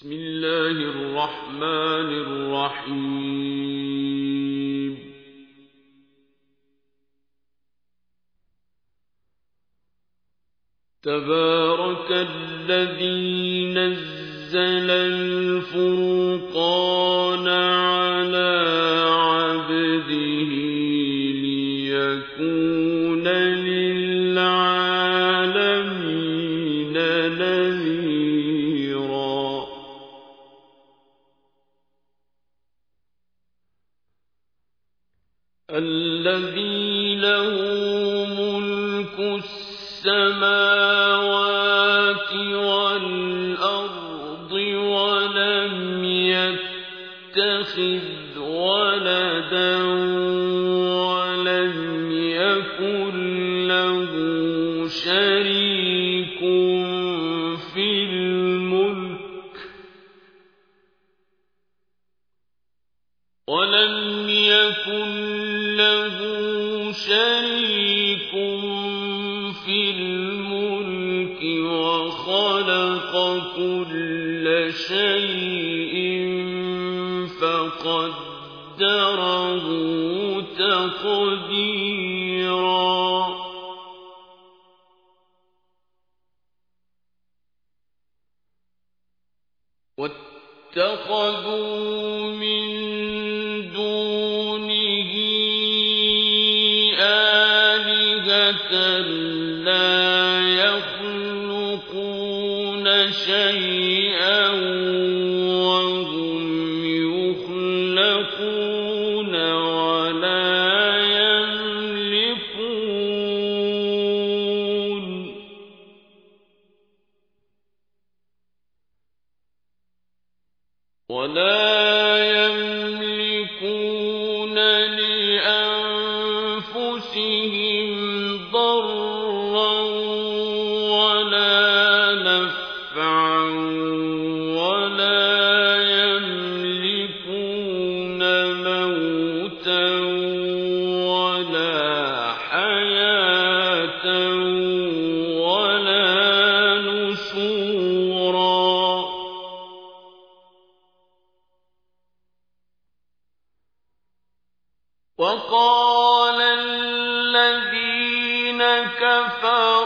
بسم الله الرحمن الرحيم. تبارك الذي نزل الفرقان خلق كل شيء فقدره تقديرا واتخذوا وقال الذين كفروا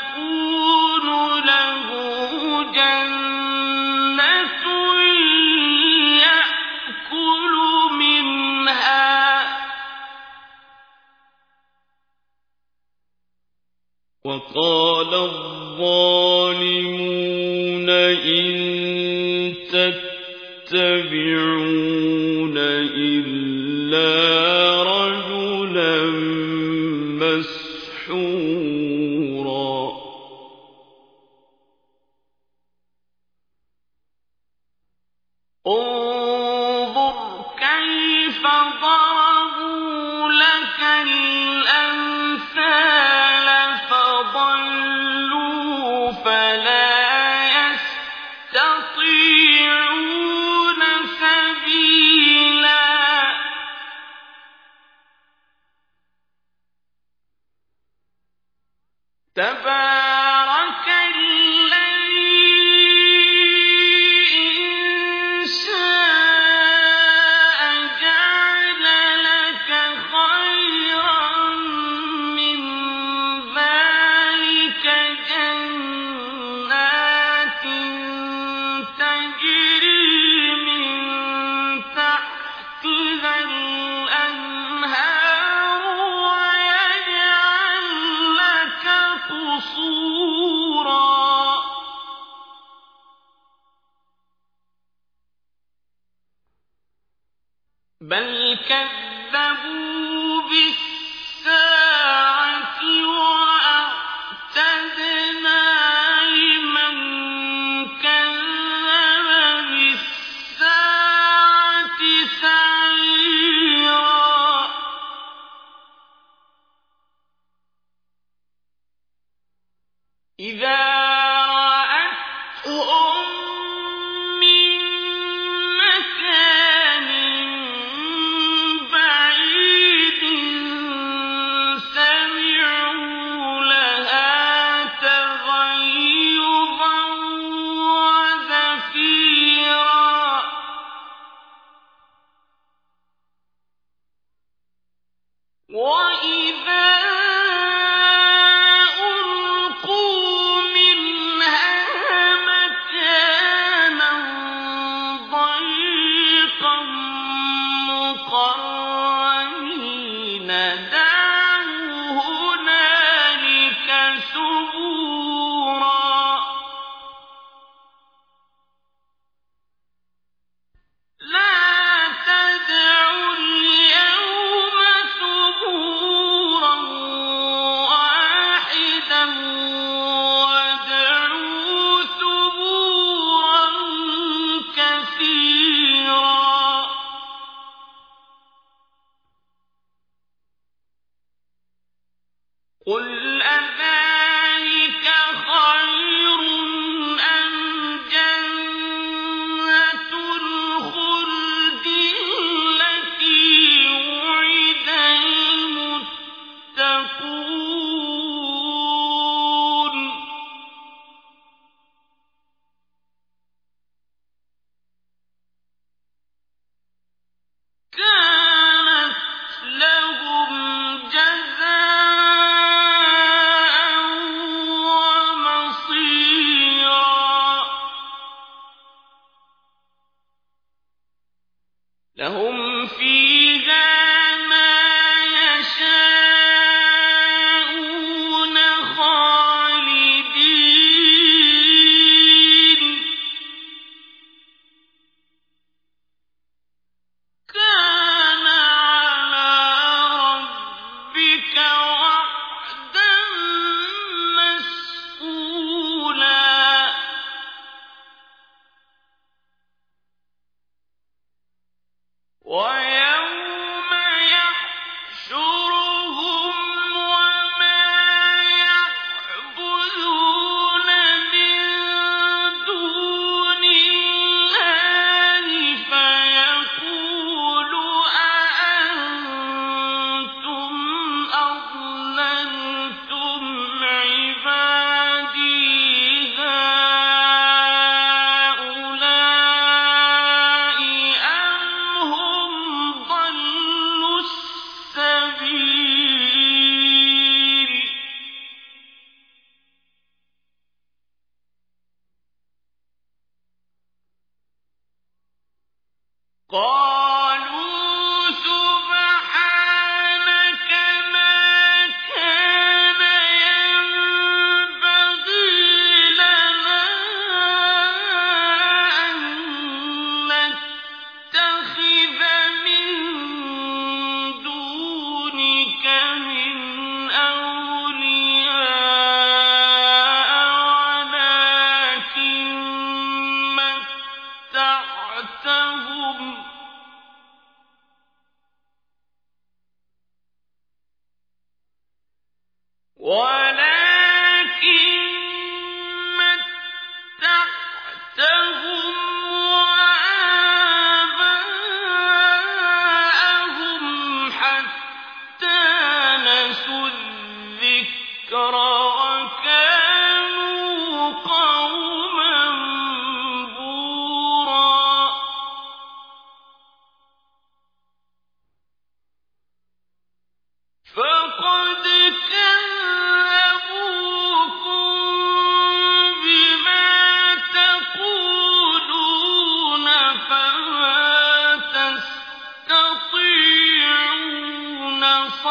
تَكُونُ لَهُ جَنَّةٌ لَهُمْ فِيهَا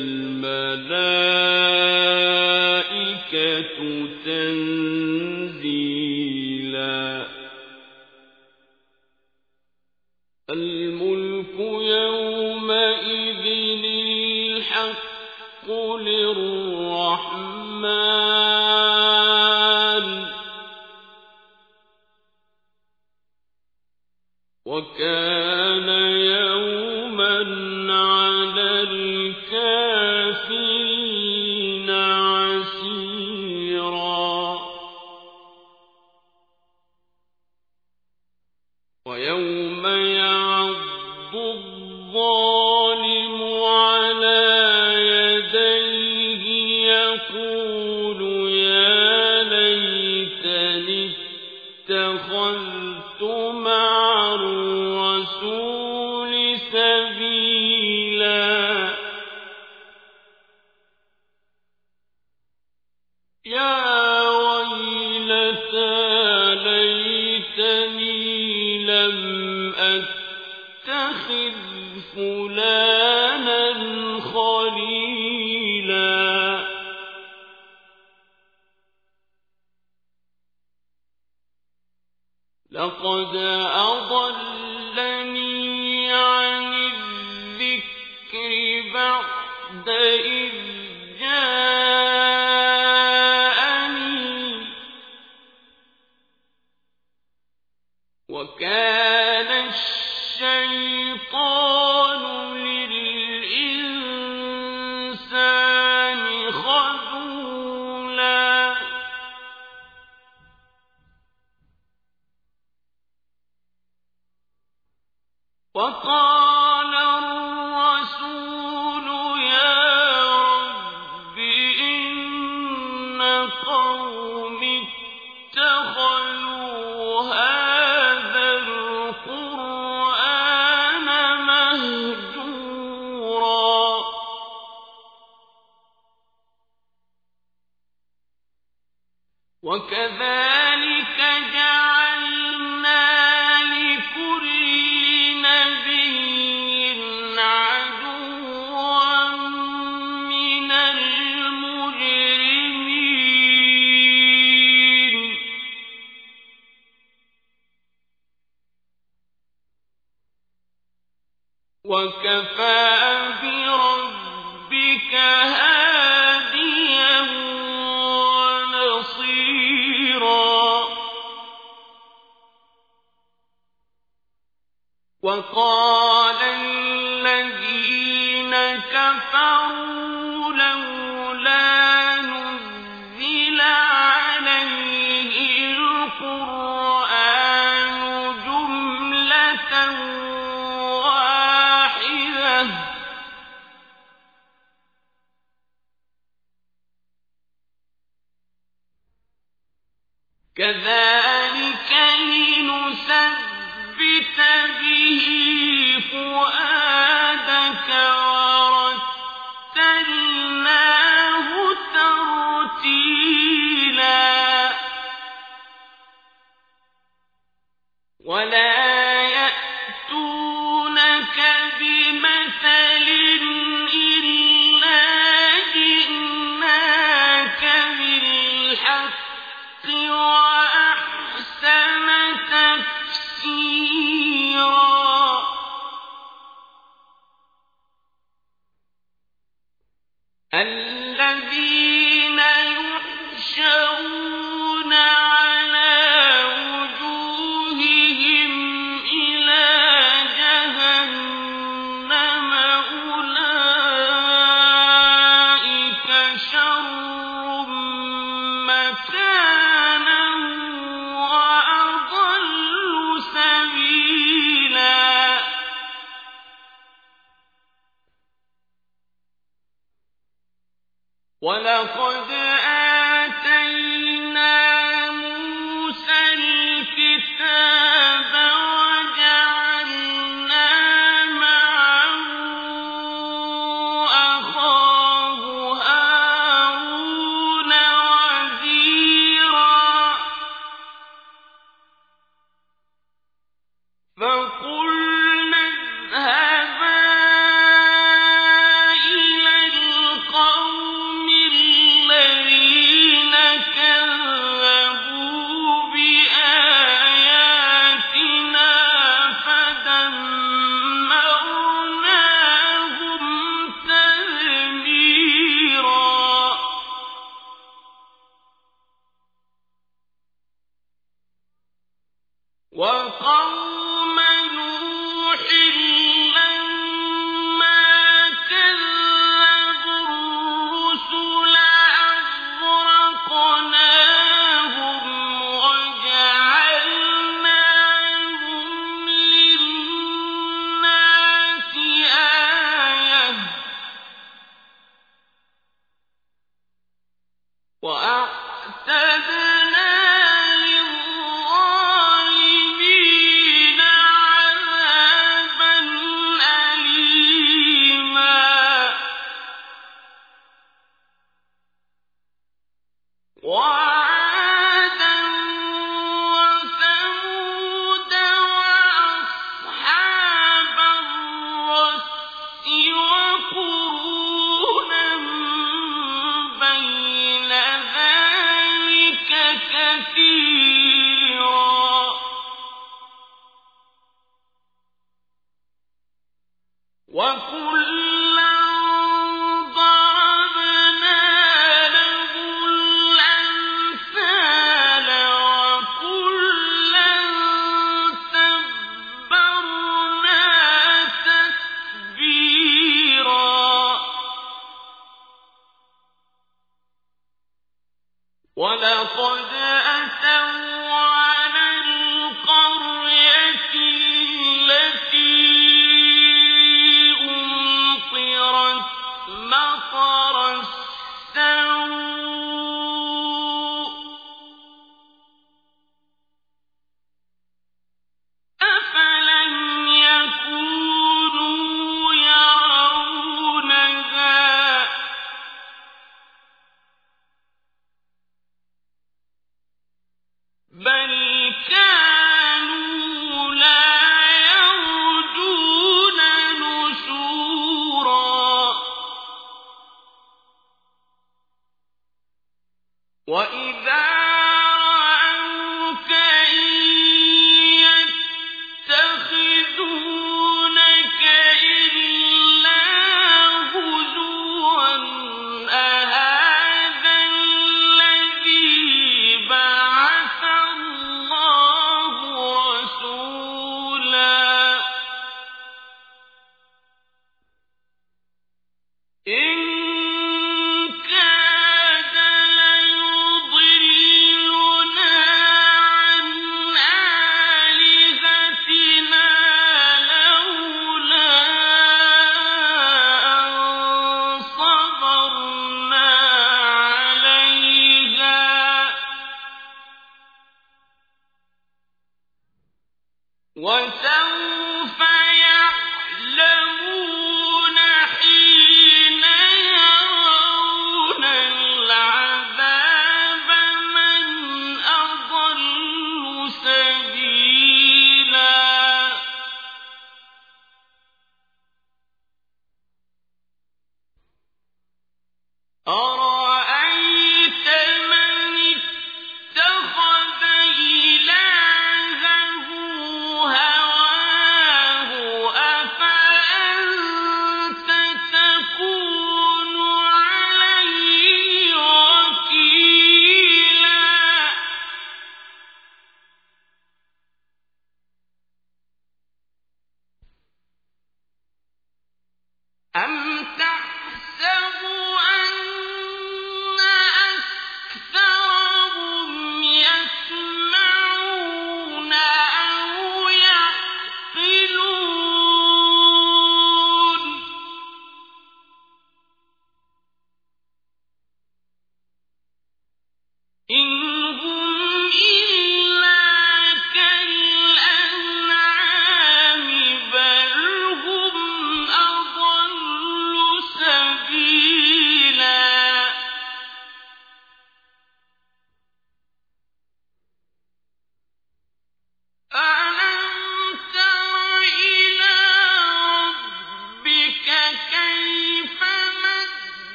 الْمَلَائِكَةُ تَنزِيلًا لقد أضلني عن الذكر بعد إذ وكفى بربك هاديا ونصيرا. وقال كل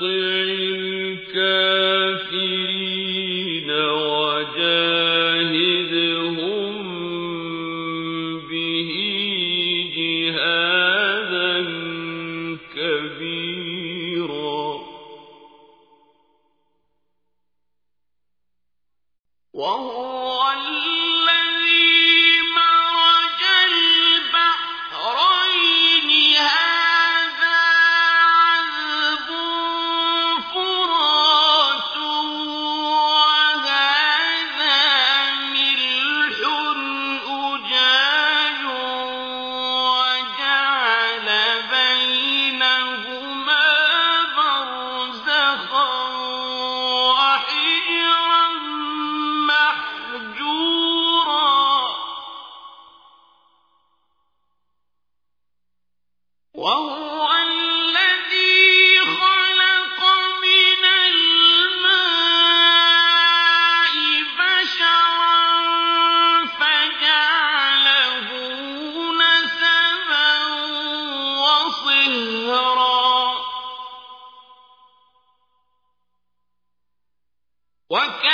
تُطِعِ وكان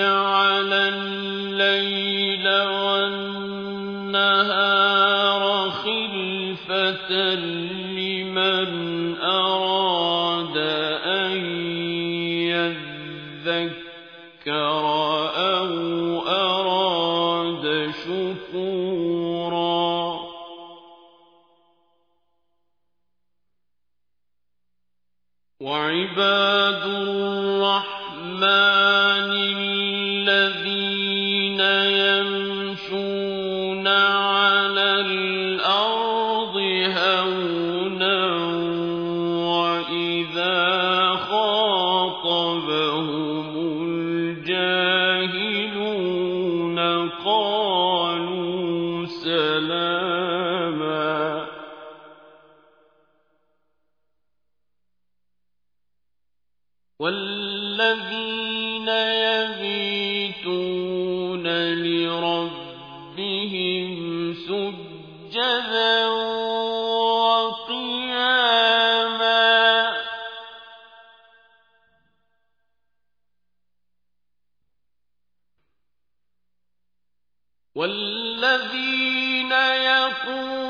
جعل الليل والنهار خلفة والذين يقولون